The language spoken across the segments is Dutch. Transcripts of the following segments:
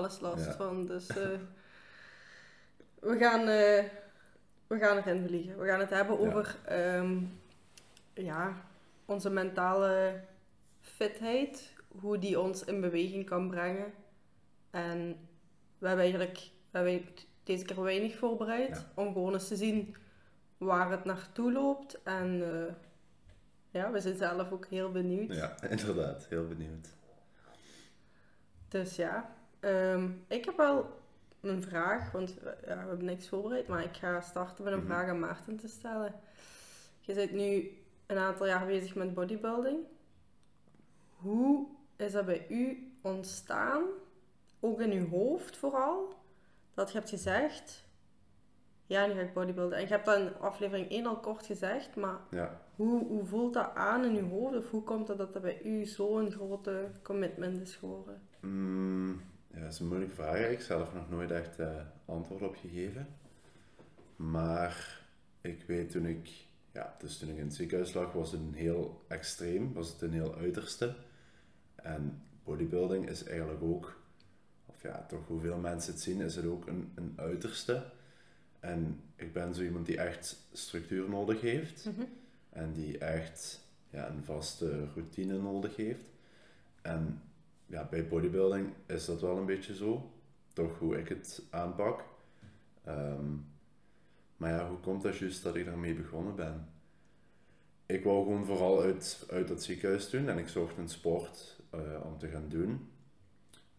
wel eens last van. Dus eh, we, gaan, uh, we gaan erin vliegen. We gaan het hebben over ehm, ja, onze mentale fitheid. Hoe die ons in beweging kan brengen. En we hebben eigenlijk we hebben deze keer weinig voorbereid. Om gewoon eens te zien waar het naartoe loopt. En uh, ja, we zijn zelf ook heel benieuwd. Ja, inderdaad, heel benieuwd. Dus ja, um, ik heb wel een vraag, want ja, we hebben niks voorbereid, maar ik ga starten met een mhm. vraag aan Maarten te stellen. Je bent nu een aantal jaar bezig met bodybuilding. Hoe is dat bij u ontstaan? Ook in uw hoofd vooral? Dat je hebt gezegd, ja, nu ga ik bodybuilden. En je hebt dat in aflevering 1 al kort gezegd, maar ja. hoe, hoe voelt dat aan in je hoofd? Of hoe komt het dat dat bij u zo'n grote commitment is geworden? Mm, ja, dat is een moeilijke vraag. Ik heb zelf nog nooit echt uh, antwoord op gegeven. Maar ik weet toen ik, ja, dus toen ik in het ziekenhuis lag, was het een heel extreem, was het een heel uiterste. En bodybuilding is eigenlijk ook, of ja, toch hoeveel mensen het zien, is het ook een, een uiterste. En ik ben zo iemand die echt structuur nodig heeft. Mhm. En die echt ja, een vaste routine nodig heeft. En ja, bij bodybuilding is dat wel een beetje zo. Toch hoe ik het aanpak. Ehm, maar ja, hoe komt dat juist dat ik daarmee begonnen ben? Ik wou gewoon vooral uit, uit het ziekenhuis doen en ik zocht een sport uh, om te gaan doen.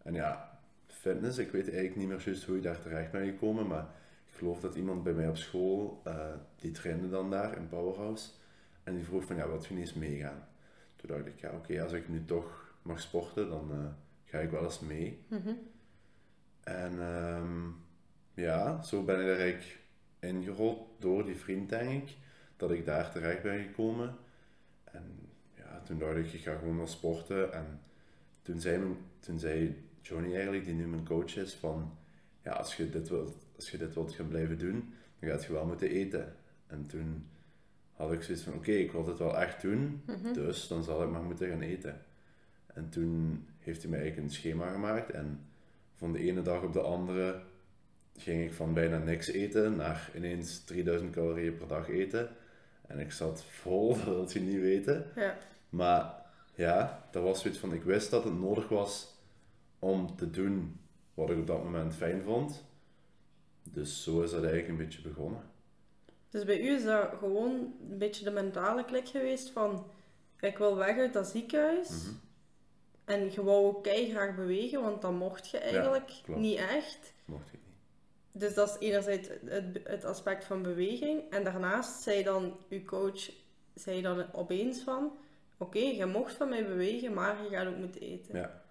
En ja, fitness, ik weet eigenlijk niet meer juist hoe ik daar terecht ben gekomen, maar ik geloof dat iemand bij mij op school, uh, die trainde dan daar in Powerhouse, en die vroeg van ja, wat je niet eens meegaan? Toen dacht ik, ja oké, als ik nu toch mag sporten, dan uh, ga ik wel eens mee. Mm En um, ja, zo ben ik er eigenlijk ingerold door die vriend, denk ik, dat ik daar terecht ben gekomen. En ja, toen dacht ik, ik ga gewoon wel sporten. En toen zei, mijn, toen zei Johnny eigenlijk, die nu mijn coach is, van ja, als je dit wilt, als je dit wilt gaan blijven doen, dan gaat je wel moeten eten. En toen had ik zoiets van, oké, ik wil dit wel echt doen, mhm. dus dan zal ik maar moeten gaan eten. En toen heeft hij mij eigenlijk een schema gemaakt en van de ene dag op de andere ging ik van bijna niks eten naar ineens 3000 calorieën per dag eten. En ik zat vol, dat wil je niet weten. Ja. Maar ja, dat was zoiets van, ik wist dat het nodig was om te doen wat ik op dat moment fijn vond. Dus zo is dat eigenlijk een beetje begonnen. Dus bij u is dat gewoon een beetje de mentale klik geweest van ik wil weg uit dat ziekenhuis. Mhm. En je wou ook graag bewegen, want dan mocht je eigenlijk niet echt. Mocht ik niet. Dus dat is enerzijds het, het aspect van beweging. En daarnaast zei dan uw coach zei dan opeens van oké, je mocht van mij bewegen, maar je gaat ook moeten eten. Ja.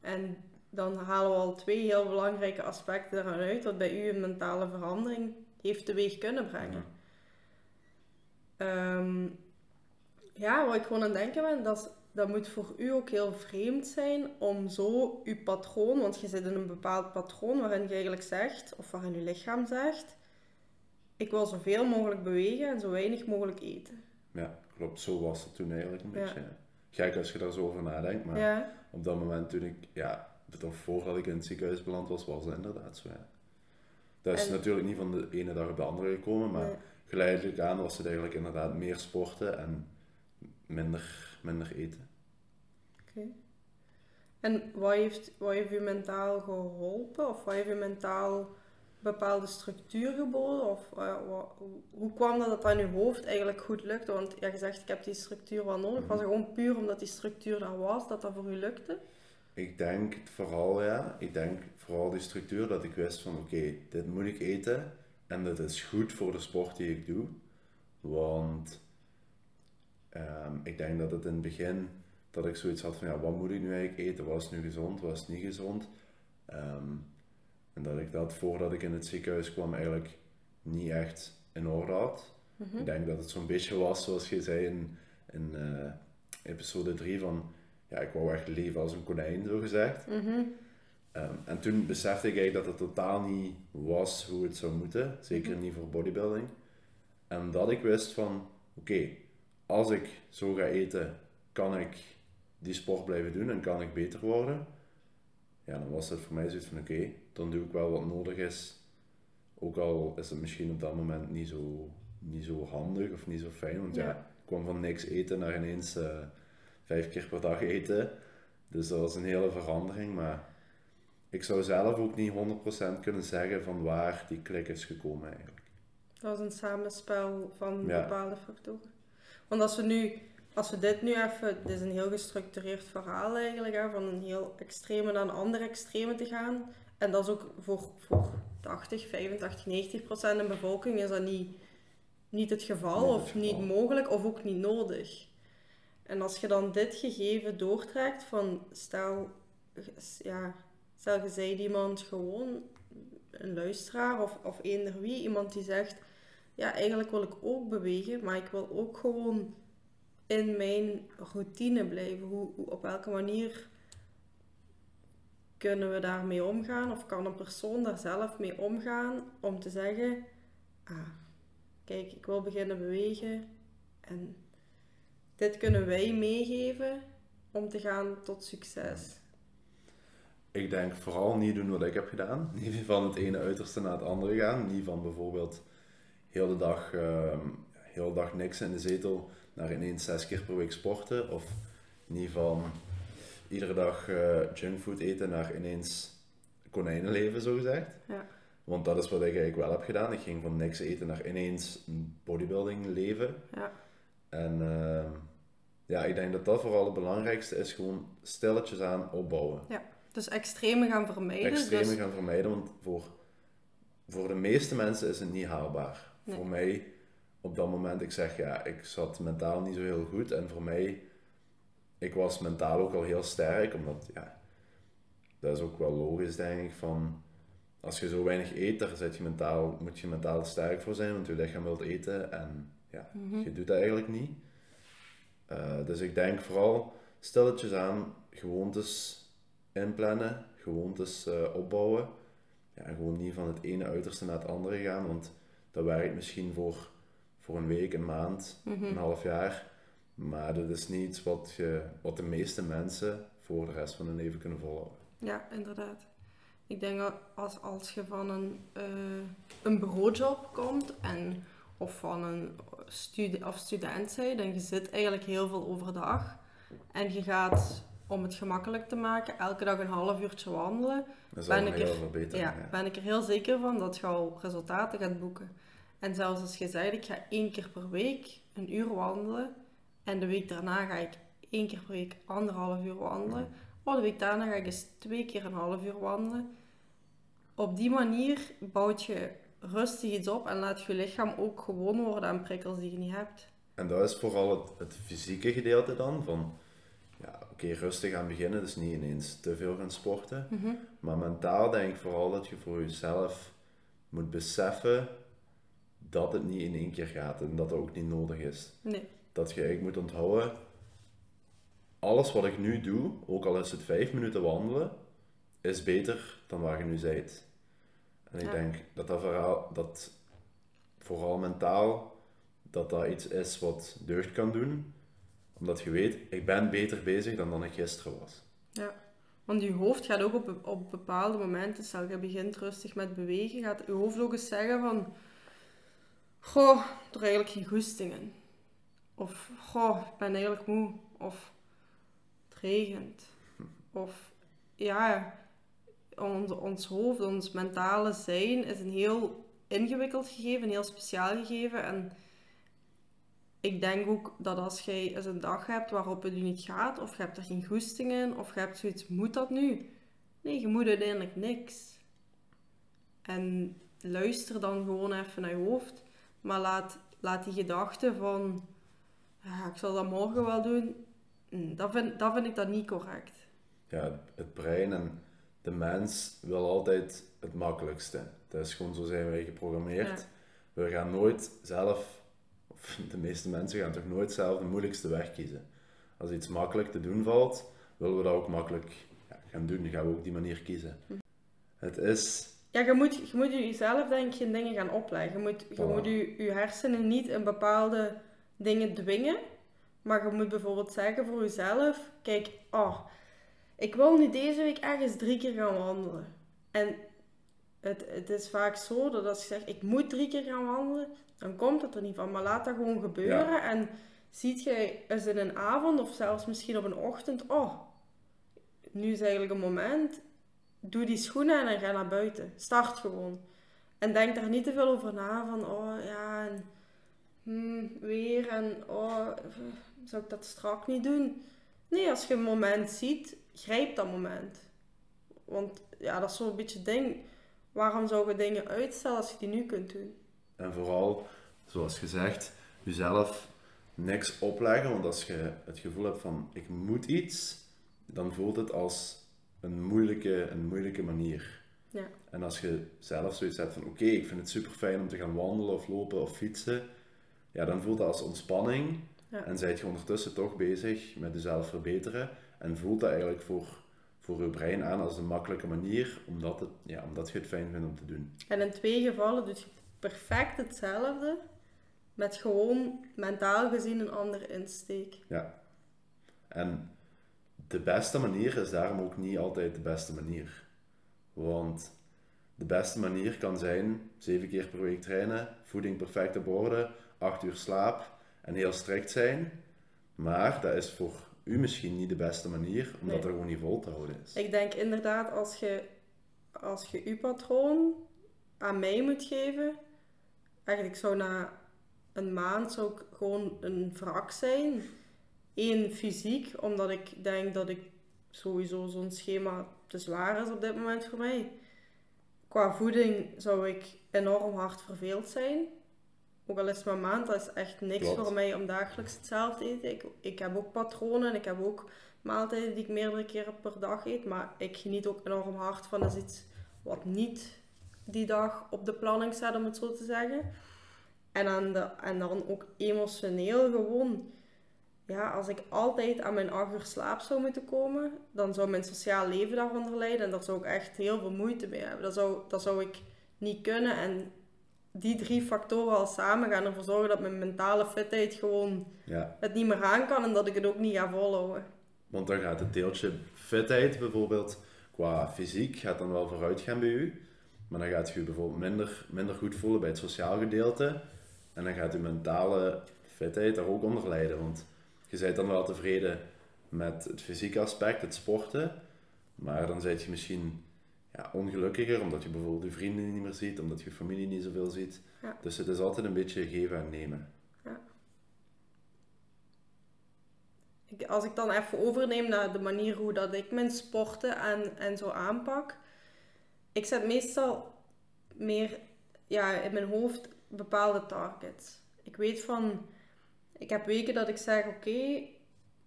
En dan halen we al twee heel belangrijke aspecten eraan uit, wat bij u een mentale verandering heeft teweeg kunnen brengen. Ja, um, ja wat ik gewoon aan het denken ben, dat, dat moet voor u ook heel vreemd zijn om zo uw patroon, want je zit in een bepaald patroon waarin je eigenlijk zegt, of waarin je lichaam zegt, ik wil zoveel mogelijk bewegen en zo weinig mogelijk eten. Ja, klopt. Zo was het toen eigenlijk een beetje. Gek als je daar zo over nadenkt, maar op dat moment toen ik, ja, of voordat ik in het ziekenhuis beland was, was het inderdaad zo. Ja. Dat is natuurlijk niet van de ene dag op de andere gekomen, maar geleidelijk aan was het eigenlijk inderdaad meer sporten en minder, minder eten. Oké. En wat heeft, wat heeft u mentaal geholpen? Of wat heeft u mentaal bepaalde structuur geboden? Of uh, wat, hoe kwam dat dat aan uw hoofd eigenlijk goed lukte? Want ja, je zegt, ik heb die structuur wel nodig. Was het mhm. gewoon puur omdat die structuur er was, dat dat voor u lukte? Ik denk vooral, ja, ik denk vooral die structuur dat ik wist van oké, dit moet ik eten en dit is goed voor de sport die ik doe. Want ehm, ik denk dat het in het begin, dat ik zoiets had van ja, wat moet ik nu eigenlijk eten? Wat is nu gezond, wat is niet gezond? Ehm, en dat ik dat voordat ik in het ziekenhuis kwam eigenlijk niet echt in orde had. Mhm. Ik denk dat het zo'n beetje was zoals je zei in, in uh, episode 3 van ja, ik wou echt leven als een konijn, zo gezegd. Mhm. Ehm, en toen besefte ik eigenlijk dat het totaal niet was hoe het zou moeten, zeker mhm. niet voor bodybuilding. En dat ik wist van, oké, als ik zo ga eten, kan ik die sport blijven doen en kan ik beter worden. ja, dan was het voor mij zoiets van oké, dan doe ik wel wat nodig is. Ook al is het misschien op dat moment niet zo, niet zo handig of niet zo fijn. Want ja, Ja. ik kwam van niks eten naar ineens eh, vijf keer per dag eten. Dus dat was een hele verandering. Maar ik zou zelf ook niet 100% kunnen zeggen van waar die klik is gekomen eigenlijk. Dat is een samenspel van Ja. bepaalde factoren. Want als we nu, als we dit nu even, dit is een heel gestructureerd verhaal eigenlijk, hè, van een heel extreme naar een ander extreme te gaan. En dat is ook voor, voor 80, 85, 90 procent de bevolking is dat niet, niet het geval, Niet het of geval. niet mogelijk, of ook niet nodig. En als je dan dit gegeven doortrekt van, stel, ja, stel je zei iemand gewoon, een luisteraar of, of eender wie, iemand die zegt, ja, eigenlijk wil ik ook bewegen, maar ik wil ook gewoon in mijn routine blijven. Hoe, hoe, op welke manier kunnen we daarmee omgaan? Of kan een persoon daar zelf mee omgaan om te zeggen, ah, kijk, ik wil beginnen bewegen en dit kunnen wij meegeven om te gaan tot succes. Ik denk vooral niet doen wat ik heb gedaan. Niet van het ene uiterste naar het andere gaan. Niet van bijvoorbeeld heel de dag, ehm, heel de dag niks in de zetel naar ineens zes keer per week sporten. Of niet van iedere dag eh, junkfood eten naar ineens konijnenleven, zo gezegd. Ja. Want dat is wat ik eigenlijk wel heb gedaan. Ik ging van niks eten naar ineens een bodybuilding leven. Ja. En ehm, ja, ik denk dat dat vooral het belangrijkste is. Gewoon stilletjes aan opbouwen Dus extreme gaan vermijden. extreme dus, gaan vermijden, want voor, voor de meeste mensen is het niet haalbaar. Nee. Voor mij, op dat moment, ik zeg ja, ik zat mentaal niet zo heel goed en voor mij, ik was mentaal ook al heel sterk, omdat ja, dat is ook wel logisch denk ik, van als je zo weinig eet, daar zit je mentaal, moet je mentaal sterk voor zijn, want je lichaam wilt eten en ja, Mhm. je doet dat eigenlijk niet. Eh, dus ik denk vooral stilletjes aan, gewoontes inplannen, gewoontes eh, opbouwen. Ja, en gewoon niet van het ene uiterste naar het andere gaan, want dat werkt misschien voor, voor een week, een maand, Mhm. een half jaar. Maar dat is niet iets wat, je, wat de meeste mensen voor de rest van hun leven kunnen volhouden. Ja, inderdaad. Ik denk dat als, als je van een, eh, een bureaujob komt en, of van een studie, of student bent en je zit eigenlijk heel veel overdag en je gaat, om het gemakkelijk te maken, elke dag een half uurtje wandelen, Ben ik er- ja, ben ik er heel zeker van dat je al resultaten gaat boeken. En zelfs als je zegt, ik ga één keer per week een uur wandelen en de week daarna ga ik één keer per week anderhalf uur wandelen. Oh, de week daarna ga ik eens twee keer een half uur wandelen. Op die manier bouwt je rustig iets op en laat je lichaam ook gewoon worden aan prikkels die je niet hebt. En dat is vooral het, het fysieke gedeelte dan, van oké, rustig aan beginnen, dus niet ineens te veel gaan sporten. Maar mentaal denk ik vooral dat je voor jezelf moet beseffen dat het niet in één keer gaat en dat het ook niet nodig is. Nee. Dat je eigenlijk moet onthouden, alles wat ik nu doe, ook al is het vijf minuten wandelen, is beter dan waar je nu bent. En ik Ja. denk dat dat vooral, dat vooral mentaal, dat dat iets is wat deugd kan doen. Omdat je weet, ik ben beter bezig dan dan ik gisteren was. Ja, want je hoofd gaat ook op, op bepaalde momenten, stel je begint rustig met bewegen, gaat je hoofd ook eens zeggen van, goh, er eigenlijk geen goesting in. Of, goh, ik ben eigenlijk moe. Of, het regent. Of, ja, ons, ons hoofd, ons mentale zijn is een heel ingewikkeld gegeven, een heel speciaal gegeven. En ik denk ook dat als jij eens een dag hebt waarop het je niet gaat, of je hebt er geen goesting in, of je hebt zoiets, moet dat nu? Nee, je moet uiteindelijk niks. En luister dan gewoon even naar je hoofd, maar laat, laat die gedachte van, ja, ik zal dat morgen wel doen, mm, dat vind, dat vind ik dan niet correct. Ja, het brein en de mens wil altijd het makkelijkste. Dat is gewoon zo zijn wij geprogrammeerd. We gaan nooit zelf, de meeste mensen gaan toch nooit zelf de moeilijkste weg kiezen. Als iets makkelijk te doen valt, willen we dat ook makkelijk ja, gaan doen. Dan gaan we ook die manier kiezen. Het is, Ja, je moet, je moet jezelf denk ik geen dingen gaan opleggen. Je moet, je, Voilà. moet je, je hersenen niet in bepaalde dingen dwingen. Maar je moet bijvoorbeeld zeggen voor jezelf, kijk, oh, ik wil nu deze week ergens drie keer gaan wandelen. En het, het is vaak zo dat als je zegt, ik moet drie keer gaan wandelen, dan komt het er niet van. Maar laat dat gewoon gebeuren. En ziet je eens in een avond of zelfs misschien op een ochtend, oh, nu is eigenlijk een moment. Doe die schoenen en ga naar buiten. Start gewoon. En denk daar niet te veel over na van, oh ja, en, hmm, weer en oh, zou ik dat strak niet doen? Nee, als je een moment ziet, grijp dat moment. Want ja, dat is zo'n beetje ding. Waarom zou je dingen uitstellen als je die nu kunt doen? En vooral, zoals gezegd, jezelf niks opleggen. Want als je het gevoel hebt van ik moet iets, dan voelt het als een moeilijke, een moeilijke manier. Ja. En als je zelf zoiets hebt van oké, ik vind het super fijn om te gaan wandelen of lopen of fietsen, ja, dan voelt dat als ontspanning. Ja. En zijt je ondertussen toch bezig met jezelf verbeteren. En voelt dat eigenlijk voor, voor je brein aan als een makkelijke manier, omdat, het, ja, omdat je het fijn vindt om te doen. En in twee gevallen doe je perfect hetzelfde, met gewoon mentaal gezien een andere insteek. Ja. En de beste manier is daarom ook niet altijd de beste manier. Want de beste manier kan zijn zeven keer per week trainen, voeding perfect op orde, acht uur slaap en heel strikt zijn. Maar dat is voor u misschien niet de beste manier, omdat Nee. er gewoon niet vol te houden is. Ik denk inderdaad, als je als je, je patroon aan mij moet geven, eigenlijk zou na een maand zou ik gewoon een wrak zijn. Eén, fysiek, omdat ik denk dat ik sowieso zo'n schema te zwaar is op dit moment voor mij. Qua voeding zou ik enorm hard verveeld zijn. Ook al is het maar een maand, dat is echt niks Klopt. voor mij om dagelijks hetzelfde te eten. Ik, ik heb ook patronen en ik heb ook maaltijden die ik meerdere keren per dag eet. Maar ik geniet ook enorm hard van is iets wat niet die dag op de planning staat, om het zo te zeggen. En, aan de, en dan ook emotioneel gewoon. Ja, als ik altijd aan mijn acht uur slaap zou moeten komen, dan zou mijn sociaal leven daaronder lijden. En daar zou ik echt heel veel moeite mee hebben. Dat zou, dat zou ik niet kunnen. En die drie factoren al samen gaan ervoor zorgen dat mijn mentale fitheid gewoon Ja, het niet meer aan kan en dat ik het ook niet ga volhouden. want dan gaat het deeltje fitheid bijvoorbeeld qua fysiek gaat dan wel vooruit gaan bij u. Maar dan gaat je bijvoorbeeld minder, minder goed voelen bij het sociaal gedeelte. En dan gaat je mentale fitheid daar ook onder lijden. Want je bent dan wel tevreden met het fysieke aspect, het sporten. Maar dan ben je misschien ja, ongelukkiger omdat je bijvoorbeeld je vrienden niet meer ziet, omdat je familie niet zoveel ziet. Ja. Dus het is altijd een beetje geven en nemen. Ik, als ik dan even overneem naar de manier hoe dat ik mijn sporten en, en zo aanpak. Ik zet meestal meer ja, in mijn hoofd bepaalde targets. Ik weet van, ik heb weken dat ik zeg, oké,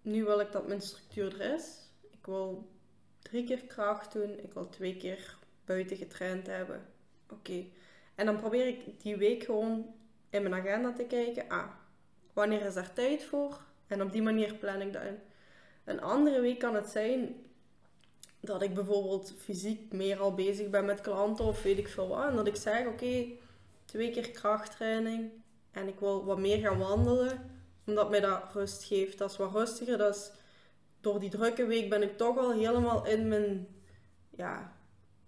nu wil ik dat mijn structuur er is. Ik wil drie keer kracht doen, ik wil twee keer buiten getraind hebben. Oké. En dan probeer ik die week gewoon in mijn agenda te kijken. Ah, wanneer is daar tijd voor? En op die manier plan ik dat in. Een andere week kan het zijn dat ik bijvoorbeeld fysiek meer al bezig ben met klanten of weet ik veel wat. En dat ik zeg, oké, twee keer krachttraining en ik wil wat meer gaan wandelen, omdat mij dat rust geeft. Dat is wat rustiger. Dat is, door die drukke week ben ik toch al helemaal in mijn, ja,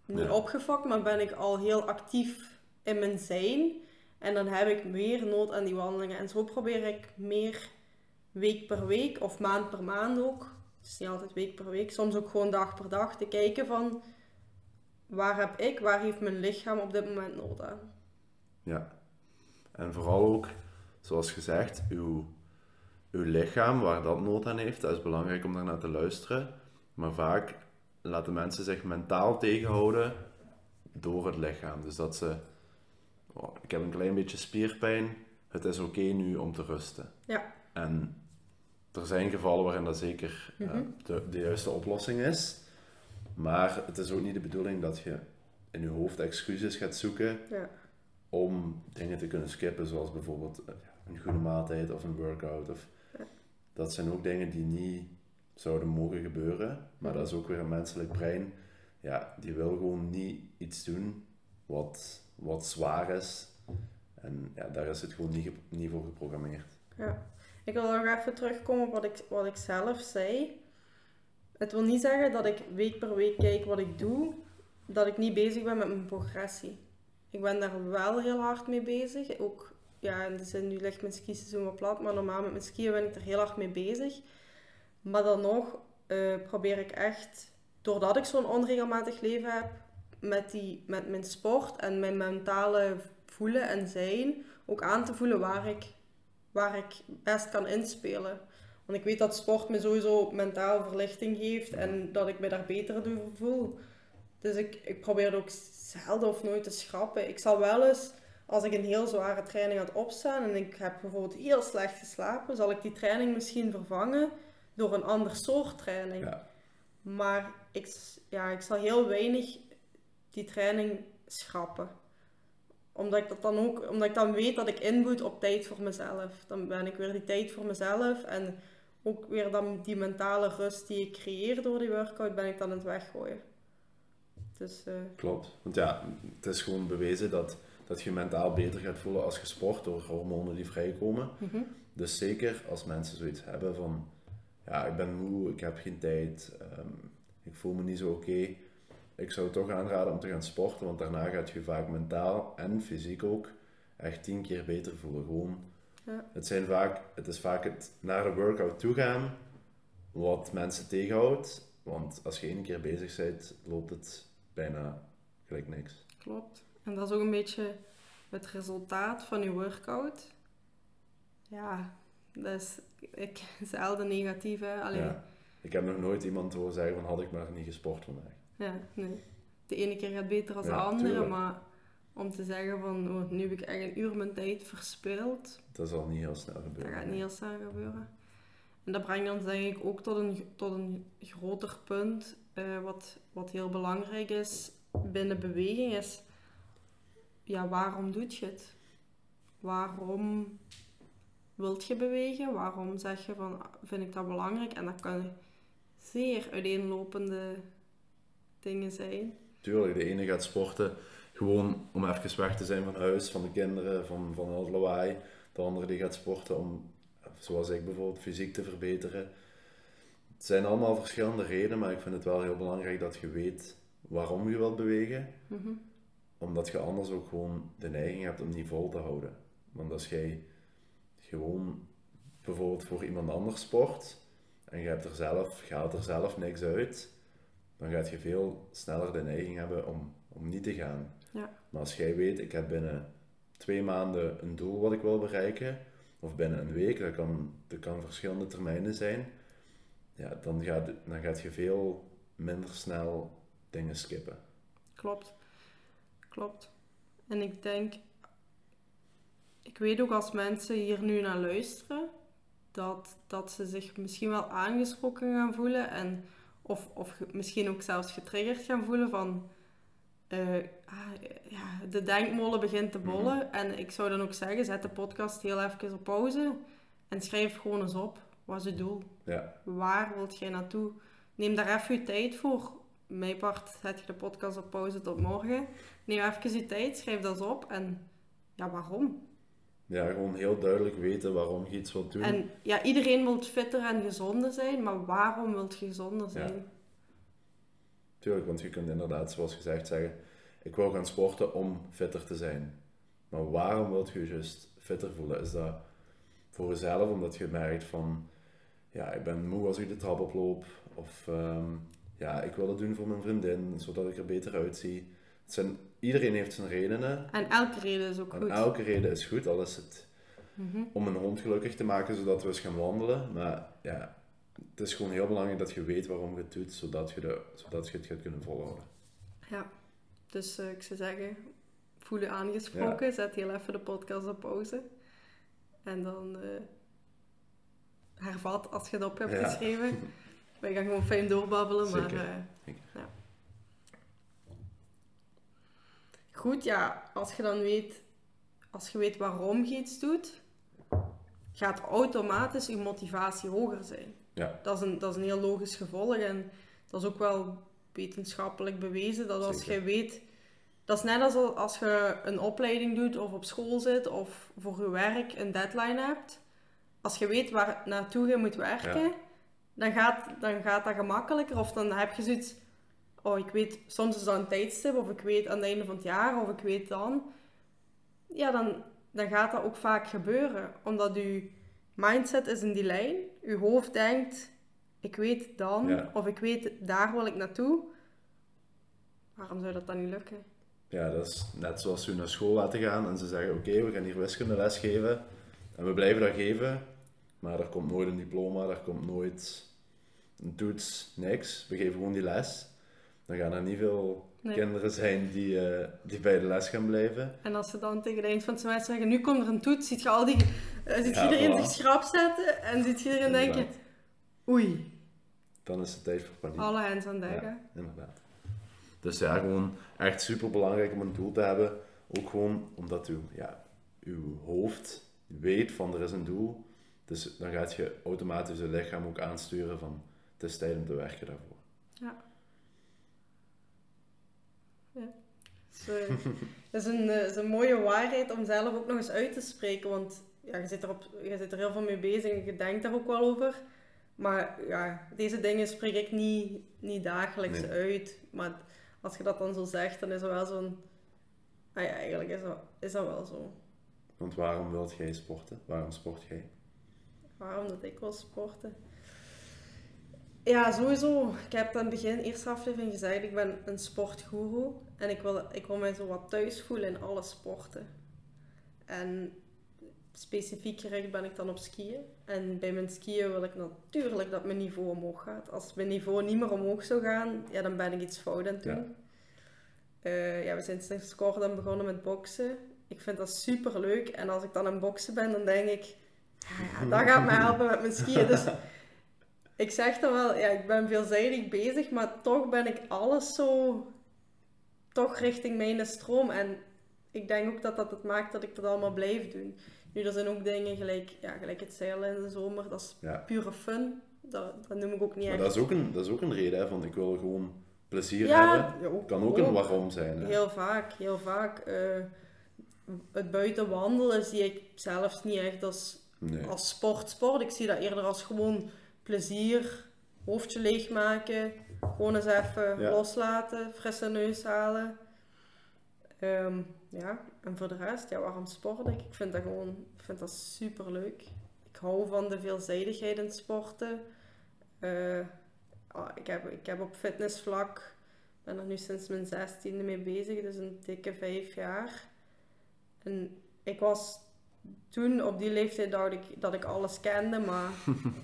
niet Ja. opgefokt, maar ben ik al heel actief in mijn zijn. En dan heb ik meer nood aan die wandelingen. En zo probeer ik meer week per week of maand per maand ook. Het is niet altijd week per week, soms ook gewoon dag per dag te kijken van waar heb ik, waar heeft mijn lichaam op dit moment nood aan. Ja. En vooral ook, zoals gezegd, uw, uw lichaam, waar dat nood aan heeft, dat is belangrijk om daarnaar te luisteren. Maar vaak laten mensen zich mentaal tegenhouden door het lichaam. Dus dat ze, oh, ik heb een klein beetje spierpijn, het is oké nu om te rusten. Ja. En er zijn gevallen waarin dat zeker eh, Mhm. de, de juiste oplossing is. Maar het is ook niet de bedoeling dat je in je hoofd excuses gaat zoeken Ja. om dingen te kunnen skippen, zoals bijvoorbeeld eh, een goede maaltijd of een workout. Of. Dat zijn ook dingen die niet zouden mogen gebeuren, maar dat is ook weer een menselijk brein. Ja, die wil gewoon niet iets doen wat, wat zwaar is. En ja, daar is het gewoon niet, niet voor geprogrammeerd. Ja. Ik wil nog even terugkomen op wat ik, wat ik zelf zei. Het wil niet zeggen dat ik week per week kijk wat ik doe, dat ik niet bezig ben met mijn progressie. Ik ben daar wel heel hard mee bezig. Ook, ja, in de zin, nu ligt mijn skiseizoen wat plat, maar normaal met mijn skiën ben ik er heel hard mee bezig. Maar dan nog eh, probeer ik echt, doordat ik zo'n onregelmatig leven heb, met, die, met mijn sport en mijn mentale voelen en zijn, ook aan te voelen waar ik, waar ik best kan inspelen. Want ik weet dat sport me sowieso mentaal verlichting geeft en dat ik me daar beter door voel. Dus ik, ik probeer het ook zelden of nooit te schrappen. Ik zal wel eens, als ik een heel zware training had opstaan en ik heb bijvoorbeeld heel slecht geslapen, zal ik die training misschien vervangen door een ander soort training. Ja. Maar ik, ja, ik zal heel weinig die training schrappen. Omdat ik, dat dan ook, omdat ik dan weet dat ik inboet op tijd voor mezelf. Dan ben ik weer die tijd voor mezelf en ook weer dan die mentale rust die ik creëer door die workout, ben ik dan aan het weggooien. Dus, eh, Klopt. Want ja, het is gewoon bewezen dat, dat je mentaal beter gaat voelen als je sport door hormonen die vrijkomen. mhm. Dus zeker als mensen zoiets hebben van, ja, ik ben moe, ik heb geen tijd, ehm, ik voel me niet zo oké. Ik zou toch aanraden om te gaan sporten, want daarna gaat je vaak mentaal en fysiek ook echt tien keer beter voelen. Gewoon, Ja. het, zijn vaak, het is vaak het naar de workout toe gaan wat mensen tegenhoudt. Want als je één keer bezig bent, loopt het bijna gelijk niks. Klopt. En dat is ook een beetje het resultaat van je workout. Ja, dat is ik, zelden negatief, hè. Ja. Ja. Ik heb nog nooit iemand horen zeggen van had ik maar niet gesport vandaag. nee. De ene keer gaat beter dan de Ja, andere, tuurlijk. maar om te zeggen van, oh, nu heb ik echt een uur mijn tijd verspild, Dat zal niet heel snel dat gebeuren. gaat niet heel snel gebeuren. En dat brengt ons denk ik ook tot een, tot een groter punt, eh, wat, wat heel belangrijk is binnen beweging, is ja, waarom doet je het? Waarom wilt je bewegen? Waarom zeg je van, vind ik dat belangrijk? En dat kan zeer uiteenlopende dingen zijn. Tuurlijk, de ene gaat sporten gewoon om even weg te zijn van huis, van de kinderen, van, van al het lawaai. De andere die gaat sporten om, zoals ik bijvoorbeeld, fysiek te verbeteren. Het zijn allemaal verschillende redenen, maar ik vind het wel heel belangrijk dat je weet waarom je wilt bewegen. Mhm. Omdat je anders ook gewoon de neiging hebt om niet vol te houden. Want als jij gewoon bijvoorbeeld voor iemand anders sport en je hebt er zelf, haalt er zelf niks uit, dan gaat je veel sneller de neiging hebben om, om niet te gaan. Ja. Maar als jij weet, ik heb binnen twee maanden een doel wat ik wil bereiken, of binnen een week, dat kan, dat kan verschillende termijnen zijn, ja, dan, gaat, dan gaat je veel minder snel dingen skippen. Klopt. Klopt. En ik denk, ik weet ook als mensen hier nu naar luisteren, dat, dat ze zich misschien wel aangesproken gaan voelen en of, of misschien ook zelfs getriggerd gaan voelen van eh, ah, ja, de denkmolen begint te bollen. En ik zou dan ook zeggen, zet de podcast heel even op pauze en schrijf gewoon eens op, wat is het doel? Ja, Waar wilt jij naartoe? Neem daar even je tijd voor. Mijn part zet je de podcast op pauze tot morgen. Neem even je tijd, schrijf dat eens op. En ja, waarom? ja, gewoon heel duidelijk weten waarom je iets wilt doen. En ja, iedereen wil fitter en gezonder zijn, maar waarom wilt je gezonder zijn? Tuurlijk, want je kunt inderdaad, zoals gezegd, zeggen: Ik wil gaan sporten om fitter te zijn. Maar waarom wilt je je juist fitter voelen? Is dat voor jezelf omdat je merkt van: Ja, ik ben moe als ik de trap oploop. Of ehm, ja, ik wil het doen voor mijn vriendin, zodat ik er beter uitzie. Het zijn, iedereen heeft zijn redenen. En elke reden is ook En goed. elke reden is goed, al is het Mhm. om een hond gelukkig te maken zodat we eens gaan wandelen. Maar ja, het is gewoon heel belangrijk dat je weet waarom je het doet, zodat je, de, zodat je het gaat kunnen volhouden. Ja, dus eh, ik zou zeggen, voel je aangesproken, zet heel even de podcast op pauze. En dan eh, hervat als je het op hebt Ja. geschreven. Wij gaan gewoon fijn doorbabbelen, maar... Eh, Zeker. ja. Goed, ja, als je dan weet, als je weet waarom je iets doet, gaat automatisch je motivatie hoger zijn. Ja. Dat is een, dat is een heel logisch gevolg en dat is ook wel wetenschappelijk bewezen dat als Zeker. je weet, dat is net als al- als je een opleiding doet of op school zit of voor je werk een deadline hebt. Als je weet waar naartoe je moet werken, Ja. Dan gaat, dan gaat dat gemakkelijker. Of dan heb je zoiets, oh ik weet, soms is dat een tijdstip, of ik weet aan het einde van het jaar, of ik weet dan. Ja, dan, dan gaat dat ook vaak gebeuren. Omdat je mindset is in die lijn. Je hoofd denkt, ik weet dan, Ja. of ik weet, daar wil ik naartoe. Waarom zou dat dan niet lukken? Ja, dat is net zoals we naar school laten gaan en ze zeggen: Oké, we gaan hier wiskundeles geven. En we blijven dat geven, maar er komt nooit een diploma, er komt nooit een toets, niks. We geven gewoon die les. Dan gaan er niet veel Nee. kinderen zijn die, eh, die bij de les gaan blijven. En als ze dan tegen het eind van het semester zeggen, nu komt er een toets, ziet je al die, eh, ziet Ja, iedereen voilà. zich schrap zetten en ziet iedereen denken, oei, Dan is het tijd voor paniek. alle hands aan dek. hè. Ja, inderdaad. Dus ja, gewoon echt super belangrijk om een doel te hebben. Ook gewoon omdat uw, ja, uw hoofd weet van er is een doel. Dus dan gaat je automatisch je lichaam ook aansturen van het is tijd om te werken daarvoor. Dus, eh, dat is een, eh, is een mooie waarheid om zelf ook nog eens uit te spreken. Want ja, je, zit er op, je zit er heel veel mee bezig en je denkt daar ook wel over. Maar ja, deze dingen spreek ik niet, niet dagelijks Nee. uit. Maar als je dat dan zo zegt, dan is er wel zo'n... Ah ja, eigenlijk is dat, is dat wel zo. Want waarom wilt jij sporten? Waarom sport jij? Waarom dat ik wil sporten? Ja, sowieso. Ik heb aan het begin, eerste aflevering gezegd, ik ben een sportgoeroe. En ik wil, ik wil mij zo wat thuis voelen in alle sporten. En specifiek gericht ben ik dan op skiën. En bij mijn skiën wil ik natuurlijk dat mijn niveau omhoog gaat. Als mijn niveau niet meer omhoog zou gaan, ja, dan ben ik iets fout aan het doen. Ja. Eh, ja, we zijn sinds kort dan begonnen met boksen. Ik vind dat super leuk. En als ik dan aan het boksen ben, dan denk ik, ja, dat gaat me helpen met mijn skiën. Dus ik zeg dan wel, ja, ik ben veelzijdig bezig, maar toch ben ik alles zo, toch richting mijn stroom. En ik denk ook dat dat het maakt dat ik dat allemaal blijf doen. Nu, er zijn ook dingen gelijk, ja, gelijk het zeilen in de zomer, dat is Ja. pure fun. Dat, dat noem ik ook niet Maar echt. dat is ook een, dat is ook een reden, hè, van ik wil gewoon plezier ja, hebben. ja, ook, Kan ook een waarom zijn. Hè? Heel vaak, heel vaak. eh, het buiten wandelen zie ik zelfs niet echt als, Nee. als sport, sport. Ik zie dat eerder als gewoon plezier, hoofdje leegmaken, gewoon eens even Ja. loslaten, frisse neus halen. Ehm, ja, en voor de rest, ja, waarom sport ik? Ik vind dat gewoon, ik vind dat super leuk. Ik hou van de veelzijdigheid in sporten. Eh, ah, ik, heb, ik heb op fitnessvlak, ben er nu sinds mijn zestiende mee bezig, dus een dikke vijf jaar. En ik was toen op die leeftijd dacht ik dat ik alles kende, maar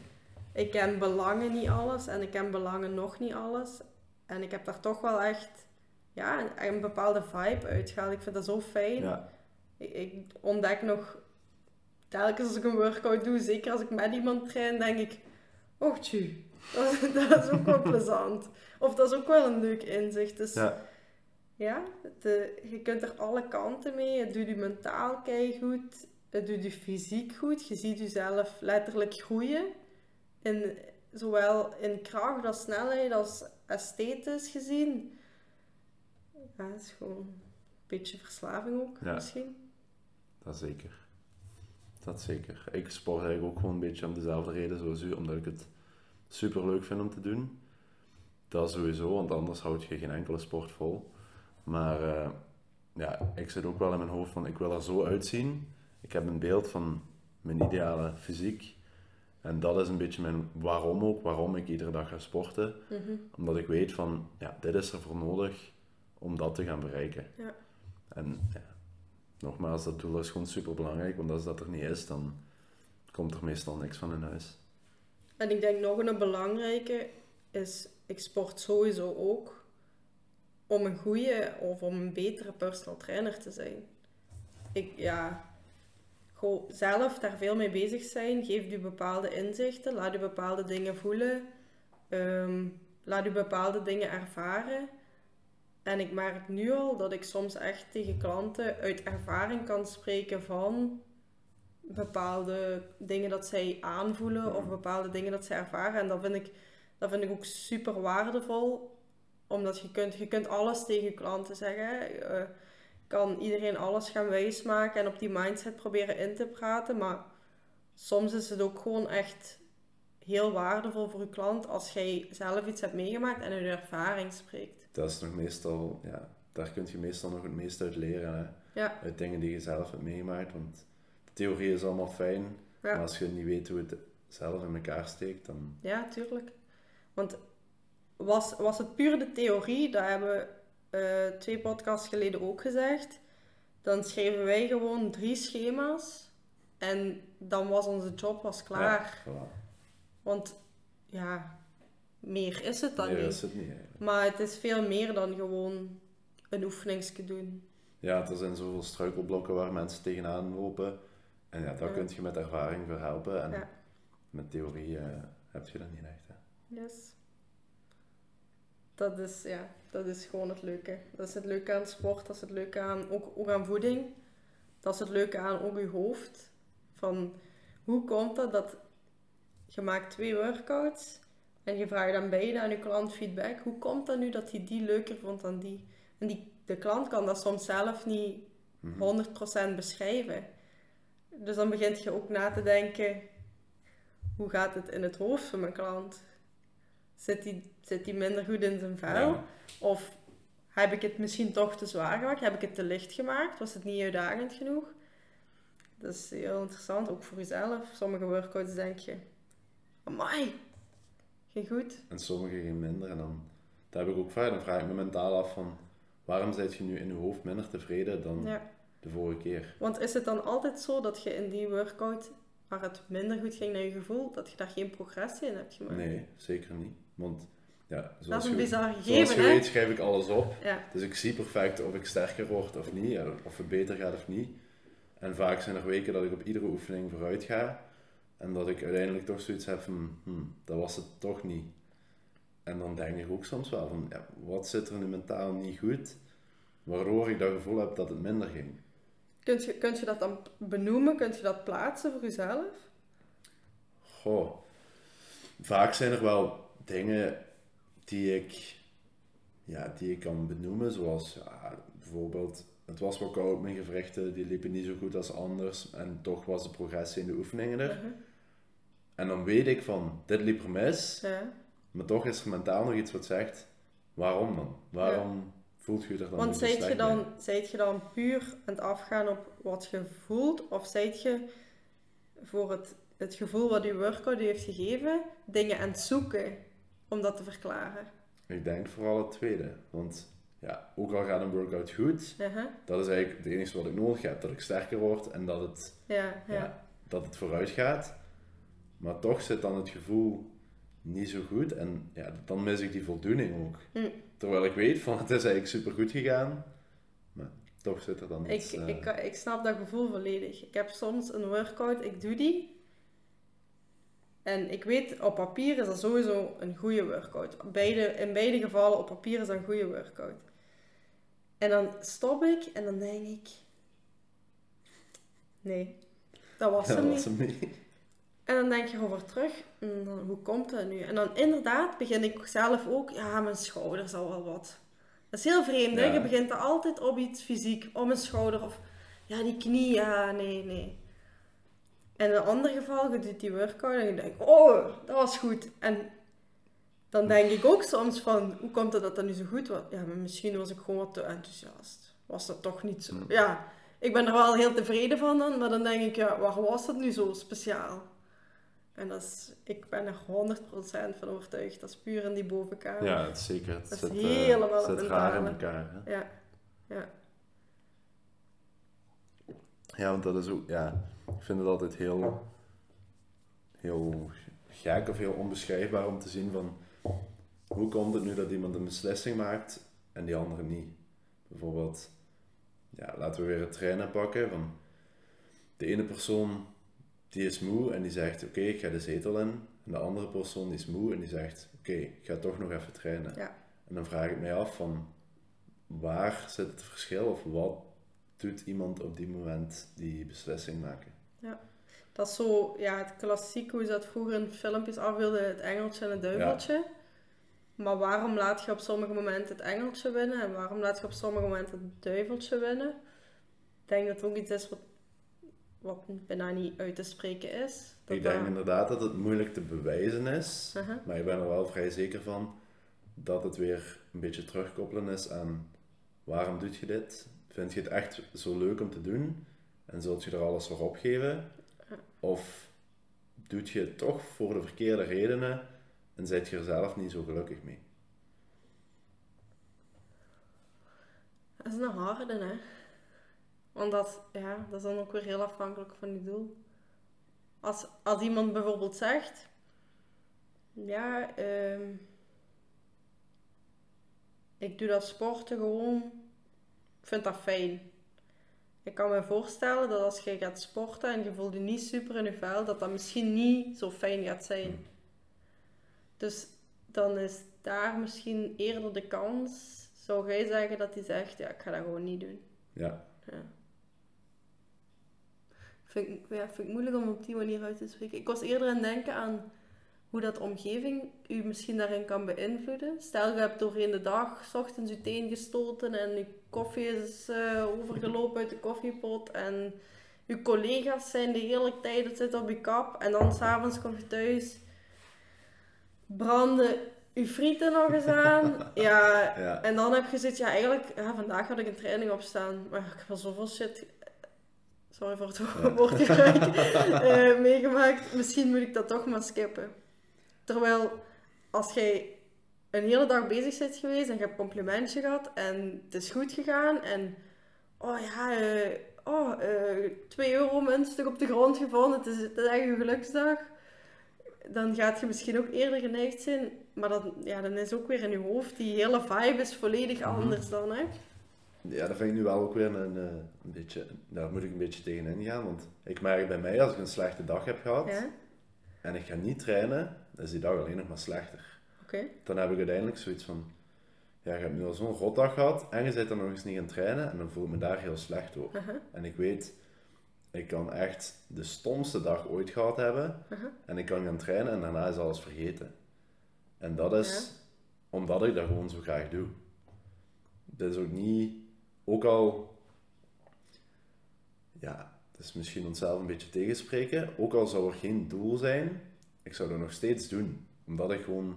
ik ken belangen niet alles en ik ken belangen nog niet alles. En ik heb daar toch wel echt ja, een, een bepaalde vibe uitgehaald. Ik vind dat zo fijn. Ja. Ik, ik ontdek nog telkens als ik een workout doe, zeker als ik met iemand train, denk ik, oh dat, is- dat is ook wel plezant. Of dat is ook wel een leuk inzicht. Dus ja, Ja. je kunt er alle kanten mee. Het doet je mentaal goed. Het doet je fysiek goed. Je ziet jezelf letterlijk groeien. In, zowel in kracht als snelheid als esthetisch gezien. Ja, het is gewoon een beetje verslaving ook, Ja. misschien. Dat zeker. Dat zeker. Ik sport eigenlijk ook gewoon een beetje om dezelfde reden zoals u, omdat ik het super leuk vind om te doen. Dat sowieso, want anders houd je geen enkele sport vol. Maar eh, ja, ik zit ook wel in mijn hoofd van ik wil er zo uitzien. Ik heb een beeld van mijn ideale fysiek. En dat is een beetje mijn waarom ook, waarom ik iedere dag ga sporten. Mhm. Omdat ik weet van, ja, dit is er voor nodig om dat te gaan bereiken. Ja. En ja, nogmaals, dat doel is gewoon super belangrijk, want als dat er niet is, dan komt er meestal niks van in huis. En ik denk nog een belangrijke is, ik sport sowieso ook om een goede of om een betere personal trainer te zijn. Ik, ja, zelf daar veel mee bezig zijn, geeft u bepaalde inzichten, laat u bepaalde dingen voelen, ehm, laat u bepaalde dingen ervaren. En ik merk nu al dat ik soms echt tegen klanten uit ervaring kan spreken van bepaalde dingen dat zij aanvoelen of bepaalde dingen dat zij ervaren. En dat vind ik, dat vind ik ook super waardevol. Omdat je kunt, je kunt alles tegen klanten zeggen. hè. Kan iedereen alles gaan wijsmaken en op die mindset proberen in te praten. Maar soms is het ook gewoon echt heel waardevol voor je klant als jij zelf iets hebt meegemaakt en uit ervaring spreekt. Dat is nog meestal, ja, daar kun je meestal nog het meest uit leren. Hè? Ja. Uit dingen die je zelf hebt meegemaakt. Want de theorie is allemaal fijn, Ja. maar als je niet weet hoe het zelf in elkaar steekt, dan... Ja, tuurlijk. Want was, was het puur de theorie, dat hebben eh, twee podcasts geleden ook gezegd, dan schreven wij gewoon drie schema's en dan was onze job was klaar. Ja, voilà. Want ja, meer is het dan Meer niet. is het niet eigenlijk. Maar het is veel meer dan gewoon een oefeningsje doen. Ja, er zijn zoveel struikelblokken waar mensen tegenaan lopen. En ja, daar Ja. kun je met ervaring voor helpen. En Ja. met theorie eh, heb je dat niet echt. Hè? Yes. Dat is, ja, dat is gewoon het leuke. Dat is het leuke aan sport, dat is het leuke aan, ook, ook aan voeding. Dat is het leuke aan ook je hoofd. Van, hoe komt het dat je maakt twee workouts en je vraagt aan beide aan je klant feedback. Hoe komt dat nu dat hij die leuker vond dan die? En die, de klant kan dat soms zelf niet Mhm. 100% beschrijven. Dus dan begint je ook na te denken, hoe gaat het in het hoofd van mijn klant? Zit die, zit die minder goed in zijn vel? Ja. Of heb ik het misschien toch te zwaar gemaakt? Heb ik het te licht gemaakt? Was het niet uitdagend genoeg? Dat is heel interessant, ook voor jezelf. Sommige workouts denk je, amai, geen goed. En sommige geen minder. En dan, dat heb ik ook vaak. Dan vraag ik me mentaal af van, waarom zit je nu in je hoofd minder tevreden dan Ja. de vorige keer? Want is het dan altijd zo dat je in die workout, waar het minder goed ging naar je gevoel, dat je daar geen progressie in hebt gemaakt? Nee, zeker niet. Want ja, dat zoals is een je, bizar zoals gegeven, je hè? weet schrijf ik alles op. Ja, Dus ik zie perfect of ik sterker word of niet, of het beter gaat of niet. En vaak zijn er weken dat ik op iedere oefening vooruit ga. En dat ik uiteindelijk toch zoiets heb van, hmm, dat was het toch niet. En dan denk ik ook soms wel van, ja, wat zit er nu mentaal niet goed, waardoor ik dat gevoel heb dat het minder ging. kunt je, kunt je dat dan benoemen? Kunt je dat plaatsen voor jezelf? Goh, vaak zijn er wel dingen die ik, ja, die ik kan benoemen, zoals ja, bijvoorbeeld, het was wel koud, mijn gewrichten die liepen niet zo goed als anders en toch was de progressie in de oefeningen er. Mhm. En dan weet ik van, dit liep er mis, Ja. maar toch is er mentaal nog iets wat zegt, waarom dan? Waarom voelt je er dan Want zijt je, dan, zijt je dan puur aan het afgaan op wat je voelt? Of zijt je voor het, het gevoel wat je workout heeft gegeven, dingen aan het zoeken om dat te verklaren? Ik denk vooral het tweede, want ja, ook al gaat een workout goed, Mhm. dat is eigenlijk het enige wat ik nodig heb, dat ik sterker word en dat het Ja, ja. ja, dat het vooruit gaat. Maar toch zit dan het gevoel niet zo goed. En ja, dan mis ik die voldoening ook. Hm. Terwijl ik weet van het is eigenlijk super goed gegaan. Maar toch zit er dan Ik, iets... eh, ik, ik snap dat gevoel volledig. Ik heb soms een workout, ik doe die. En ik weet, op papier is dat sowieso een goede workout. Beide, in beide gevallen, op papier is dat een goede workout. En dan stop ik en dan denk ik... Nee, dat was hem niet. En dan denk je over terug, en dan, hoe komt dat nu? En dan inderdaad begin ik zelf ook, ja, mijn schouder zal wel wat. Dat is heel vreemd, hè? Je begint altijd op iets fysiek, op mijn schouder of, ja, die knie, ja, nee, nee. En in een ander geval, je doet die workout en je denkt, oh, dat was goed. En dan denk ik ook soms van, hoe komt het dat dat nu zo goed was? Ja, maar misschien was ik gewoon wat te enthousiast. Was dat toch niet zo? Hmm. Ja, ik ben er wel heel tevreden van dan, maar dan denk ik, ja, waarom was dat nu zo speciaal? En dat is, ik ben er 100% van overtuigd. Dat is puur in die bovenkamer. Ja, is zeker. Het Dat is zit, eh, helemaal het het zit raar in elkaar. Hè? Ja, ja. Ja, want dat is ook... Ja, ik vind het altijd heel... Heel gek of heel onbeschrijfbaar om te zien van... Hoe komt het nu dat iemand een beslissing maakt en die andere niet? Bijvoorbeeld... Ja, laten we weer het trainen pakken. Van de ene persoon die is moe en die zegt: Oké, ik ga de zetel in. En de andere persoon die is moe en die zegt: Oké, ik ga toch nog even trainen. Ja. En dan vraag ik mij af: van waar zit het verschil of wat doet iemand op die moment die beslissing maken? Dat is zo, ja, het klassiek hoe ze dat vroeger in filmpjes afbeelden, het engeltje en het duiveltje. Maar waarom laat je op sommige momenten het engeltje winnen en waarom laat je op sommige momenten het duiveltje winnen? Ik denk dat het ook iets is wat wat bijna niet uit te spreken is. Dat ik denk dat- inderdaad dat het moeilijk te bewijzen is, Uh-huh. maar ik ben er wel vrij zeker van dat het weer een beetje terugkoppelen is aan waarom doe je dit? Vind je het echt zo leuk om te doen en zult je er alles voor opgeven? Of doet je het toch voor de verkeerde redenen en zit je er zelf niet zo gelukkig mee? Dat is een harde, hè. Want dat, ja, dat is dan ook weer heel afhankelijk van je doel. Als, als iemand bijvoorbeeld zegt... Ja, ehm, ik doe dat sporten gewoon... Ik vind dat fijn. Ik kan me voorstellen dat als je gaat sporten en je voelt je niet super in je vel, dat dat misschien niet zo fijn gaat zijn. Dus dan is daar misschien eerder de kans, zou jij zeggen dat hij zegt, ja, ik ga dat gewoon niet doen. Ja, Ja. Vind ik, ja, vind ik moeilijk om op die manier uit te spreken. Ik was eerder aan denken aan hoe dat omgeving u misschien daarin kan beïnvloeden. Stel, je hebt doorheen de dag, s ochtends je teen gestoten en je koffie is eh, overgelopen uit de koffiepot en je collega's zijn de hele tijd, zit op je kap en dan s'avonds kom je thuis, branden je frieten nog eens aan. Ja, ja, en dan heb je zoiets, ja eigenlijk, ja, vandaag had ik een training opstaan, maar ik heb wel zoveel shit, sorry voor het Ja. woordgebruik, eh, meegemaakt. Misschien moet ik dat toch maar skippen. Terwijl, als jij een hele dag bezig bent geweest en je hebt complimentje gehad en het is goed gegaan en, oh ja, eh, oh, eh 2 euro muntstuk op de grond gevonden, het is, het is echt een geluksdag. Dan gaat je misschien ook eerder geneigd zijn, maar dan, ja, dan is ook weer in je hoofd, die hele vibe is volledig Mhm. anders dan, hè. ja, dat vind ik nu wel ook weer een, eh, een beetje, daar moet ik een beetje tegenin gaan, want ik merk bij mij als ik een slechte dag heb gehad Ja, en ik ga niet trainen, dan is die dag alleen nog maar slechter. Dan heb ik uiteindelijk zoiets van, ja, je hebt nu al zo'n rotdag gehad en je zit dan nog eens niet aan het trainen en dan voel ik me daar heel slecht over. En ik weet, ik kan echt de stomste dag ooit gehad hebben en ik kan gaan trainen en daarna is alles vergeten. En dat is omdat ik dat gewoon zo graag doe. Dat is ook niet, ook al, ja, het is misschien onszelf een beetje tegenspreken, ook al zou er geen doel zijn, ik zou dat nog steeds doen. Omdat ik gewoon,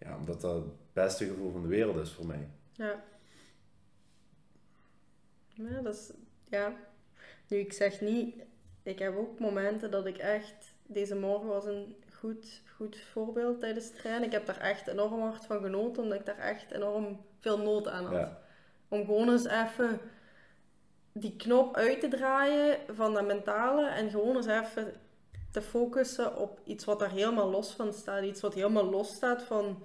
ja, omdat dat het beste gevoel van de wereld is voor mij. Ja. Ja, dat is... Ja. Nu, ik zeg niet... Ik heb ook momenten dat ik echt... Deze morgen was een goed, goed voorbeeld tijdens het trainen. Ik heb daar echt enorm hard van genoten, omdat ik daar echt enorm veel nood aan had. Ja. Om gewoon eens even die knop uit te draaien van dat mentale en gewoon eens even te focussen op iets wat daar helemaal los van staat. Iets wat helemaal los staat van,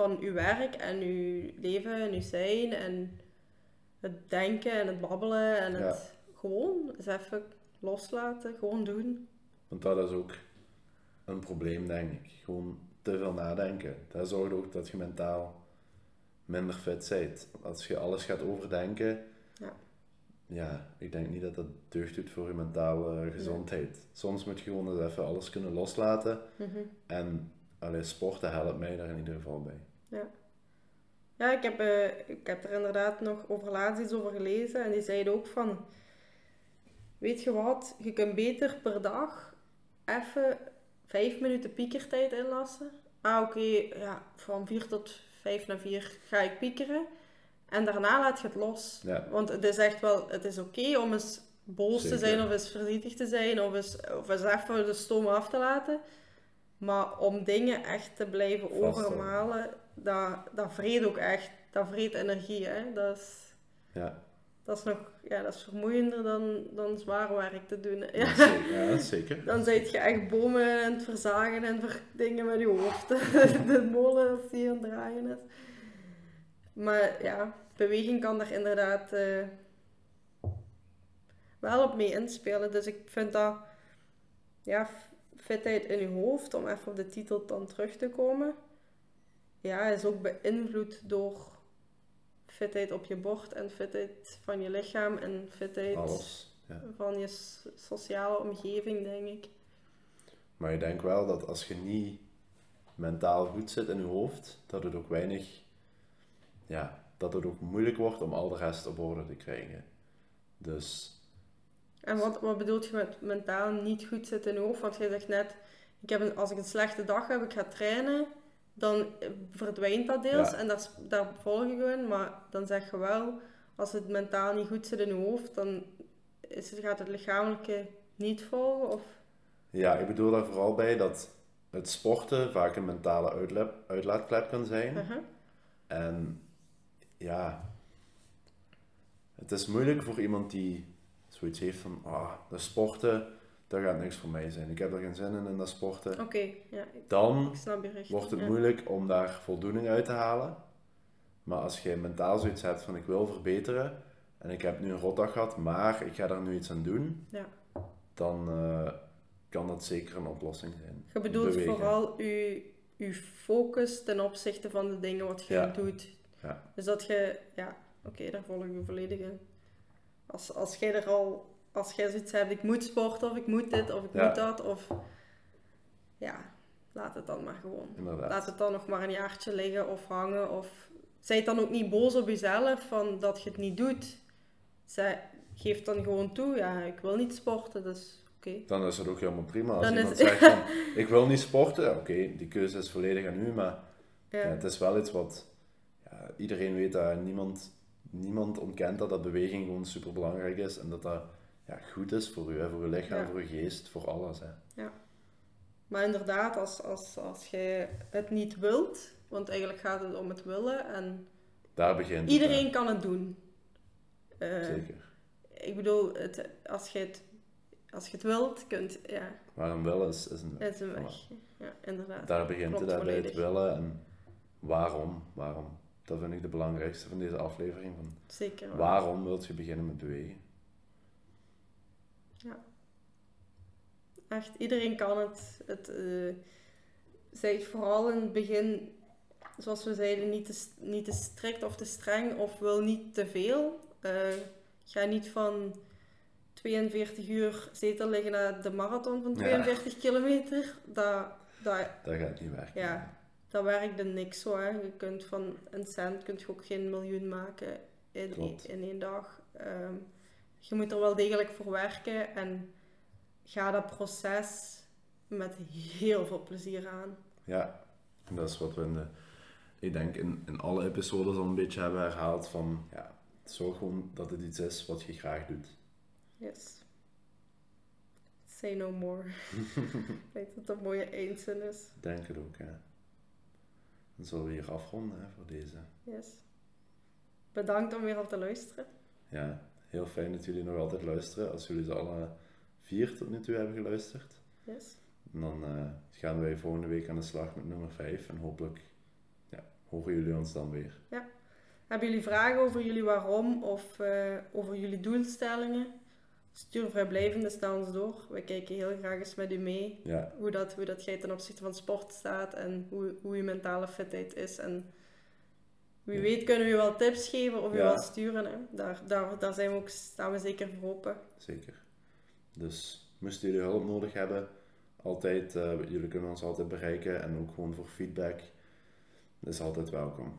van uw werk en uw leven en uw zijn en het denken en het babbelen en het gewoon eens even loslaten, gewoon doen. Want dat is ook een probleem, denk ik. Gewoon te veel nadenken. Dat zorgt ook dat je mentaal minder fit bent. Als je alles gaat overdenken, Ja. ja, ik denk niet dat dat deugd doet voor je mentale gezondheid. Soms moet je gewoon eens even alles kunnen loslaten. Mhm. En allee, sporten helpt mij daar in ieder geval bij. Ja, ik heb, eh, ik heb er inderdaad nog over laatst iets over gelezen en die zeiden ook van, weet je wat, je kunt beter per dag even vijf minuten piekertijd inlassen. Ah, oké, ja, van vier tot vijf naar vier ga ik piekeren. En daarna laat je het los. Ja. Want het is echt wel, het is oké om eens boos te zijn of eens verdrietig te zijn of eens, of eens even de stoom af te laten. Maar om dingen echt te blijven overmalen, dat, dat vreet ook echt. Dat vreet energie, hè. Dat is, Ja, dat is nog, ja, dat is vermoeiender dan, dan zwaar werk te doen. hè. Ja. zeker. Ja, zeker. Dan zijt je echt bomen aan het verzagen en dingen met je hoofd. De molen als die aan het draaien is. Maar ja, beweging kan daar inderdaad eh, wel op mee inspelen. Dus ik vind dat, ja, fitheid in je hoofd, om even op de titel dan terug te komen, ja, is ook beïnvloed door fitheid op je bord en fitheid van je lichaam en fitheid Alles. Ja. van je sociale omgeving, denk ik. Maar ik denk wel dat als je niet mentaal goed zit in je hoofd, dat het ook weinig, ja, dat het ook moeilijk wordt om al de rest op orde te krijgen. Dus En wat, wat bedoelt je met mentaal niet goed zitten in je hoofd? Want je zegt net, ik heb een, als ik een slechte dag heb, ik ga trainen, dan verdwijnt dat deels Ja. en daar, daar volg je gewoon. Maar dan zeg je wel, als het mentaal niet goed zit in je hoofd, dan is het, gaat het lichamelijke niet volgen? Of... Ja, ik bedoel daar vooral bij dat het sporten vaak een mentale uitlaat, uitlaatklep kan zijn. Uh-huh. En ja, het is moeilijk voor iemand die zoiets heeft van, ah, dat sporten, dat gaat niks voor mij zijn. Ik heb er geen zin in in dat sporten. Oké, ja, ik, Dan ik snap je richting. wordt het ja. moeilijk om daar voldoening uit te halen. Maar als je mentaal zoiets hebt van, ik wil verbeteren en ik heb nu een rotdag gehad, maar ik ga daar nu iets aan doen, Ja. dan eh, kan dat zeker een oplossing zijn. Je bedoelt Bewegen. vooral je, je focus ten opzichte van de dingen wat je Ja. doet. Ja. Dus dat je, ja, oké, daar volg ik je volledig in. Als, als jij er al, als jij zoiets hebt, ik moet sporten of ik moet dit of ik Ja. moet dat of, ja, laat het dan maar gewoon. Inderdaad. Laat het dan nog maar een jaartje liggen of hangen of, zijt dan ook niet boos op jezelf van dat je het niet doet. Zij, geef dan gewoon toe, ja, ik wil niet sporten, dus oké. Dan is het ook helemaal prima. Als Dan is- iemand zegt van, ik wil niet sporten, oké, die keuze is volledig aan u, maar Ja. ja, het is wel iets wat ja, iedereen weet dat niemand, niemand ontkent dat dat beweging gewoon super belangrijk is en dat dat ja, goed is voor u, hè, voor uw lichaam, Ja. voor uw geest, voor alles. Hè. Maar inderdaad, als, als, als je het niet wilt, want eigenlijk gaat het om het willen en Daar begint het. iedereen kan het doen. Eh. Zeker. ik bedoel, het, als, je het, als je het wilt, kunt, ja, Maar een wil is, is een het is een weg. Ja, inderdaad. Daar begint Klopt het bij het willen en waarom. Waarom? Dat vind ik de belangrijkste van deze aflevering. Van Zeker waarom wilt je beginnen met bewegen? Echt, iedereen kan het. Het eh zij vooral in het begin, zoals we zeiden, niet te, niet te strikt of te streng of wil niet te veel. Eh, ga niet van 42 uur zetel liggen naar de marathon van Ja. 42 kilometer. Dat, dat, Dat gaat niet werken. ja, dat werkte niks zo. Hè. Je kunt van een cent kunt je ook geen miljoen maken in, Klopt. in één dag. Ehm, je moet er wel degelijk voor werken en ga dat proces met heel veel plezier aan. Ja, en dat is wat we in de, ik denk in, in alle episodes al een beetje hebben herhaald van, ja, zorg gewoon dat het iets is wat je graag doet. Yes. Say no more. Ik denk dat dat een mooie eindzin is. Denk het ook, ja. Dan zullen we hier afronden hè, voor deze. Yes. Bedankt om weer al te luisteren. Ja, heel fijn dat jullie nog altijd luisteren. Als jullie ze alle vier tot nu toe hebben geluisterd. Yes. En dan eh, gaan wij volgende week aan de slag met nummer 5. En hopelijk ja, horen jullie ons dan weer. Hebben jullie vragen over jullie waarom of eh, over jullie doelstellingen? Stuur vrijblijvend naar ons door. We kijken heel graag eens met u mee Ja, hoe dat, hoe dat jij ten opzichte van sport staat en hoe, hoe je mentale fitheid is. En wie weet kunnen we je wel tips geven of je wel sturen. Hè? Daar, daar, daar zijn we ook, staan we zeker voor open. zeker. Dus moesten jullie hulp nodig hebben, altijd, eh, jullie kunnen ons altijd bereiken. En ook gewoon voor feedback. Dat is altijd welkom.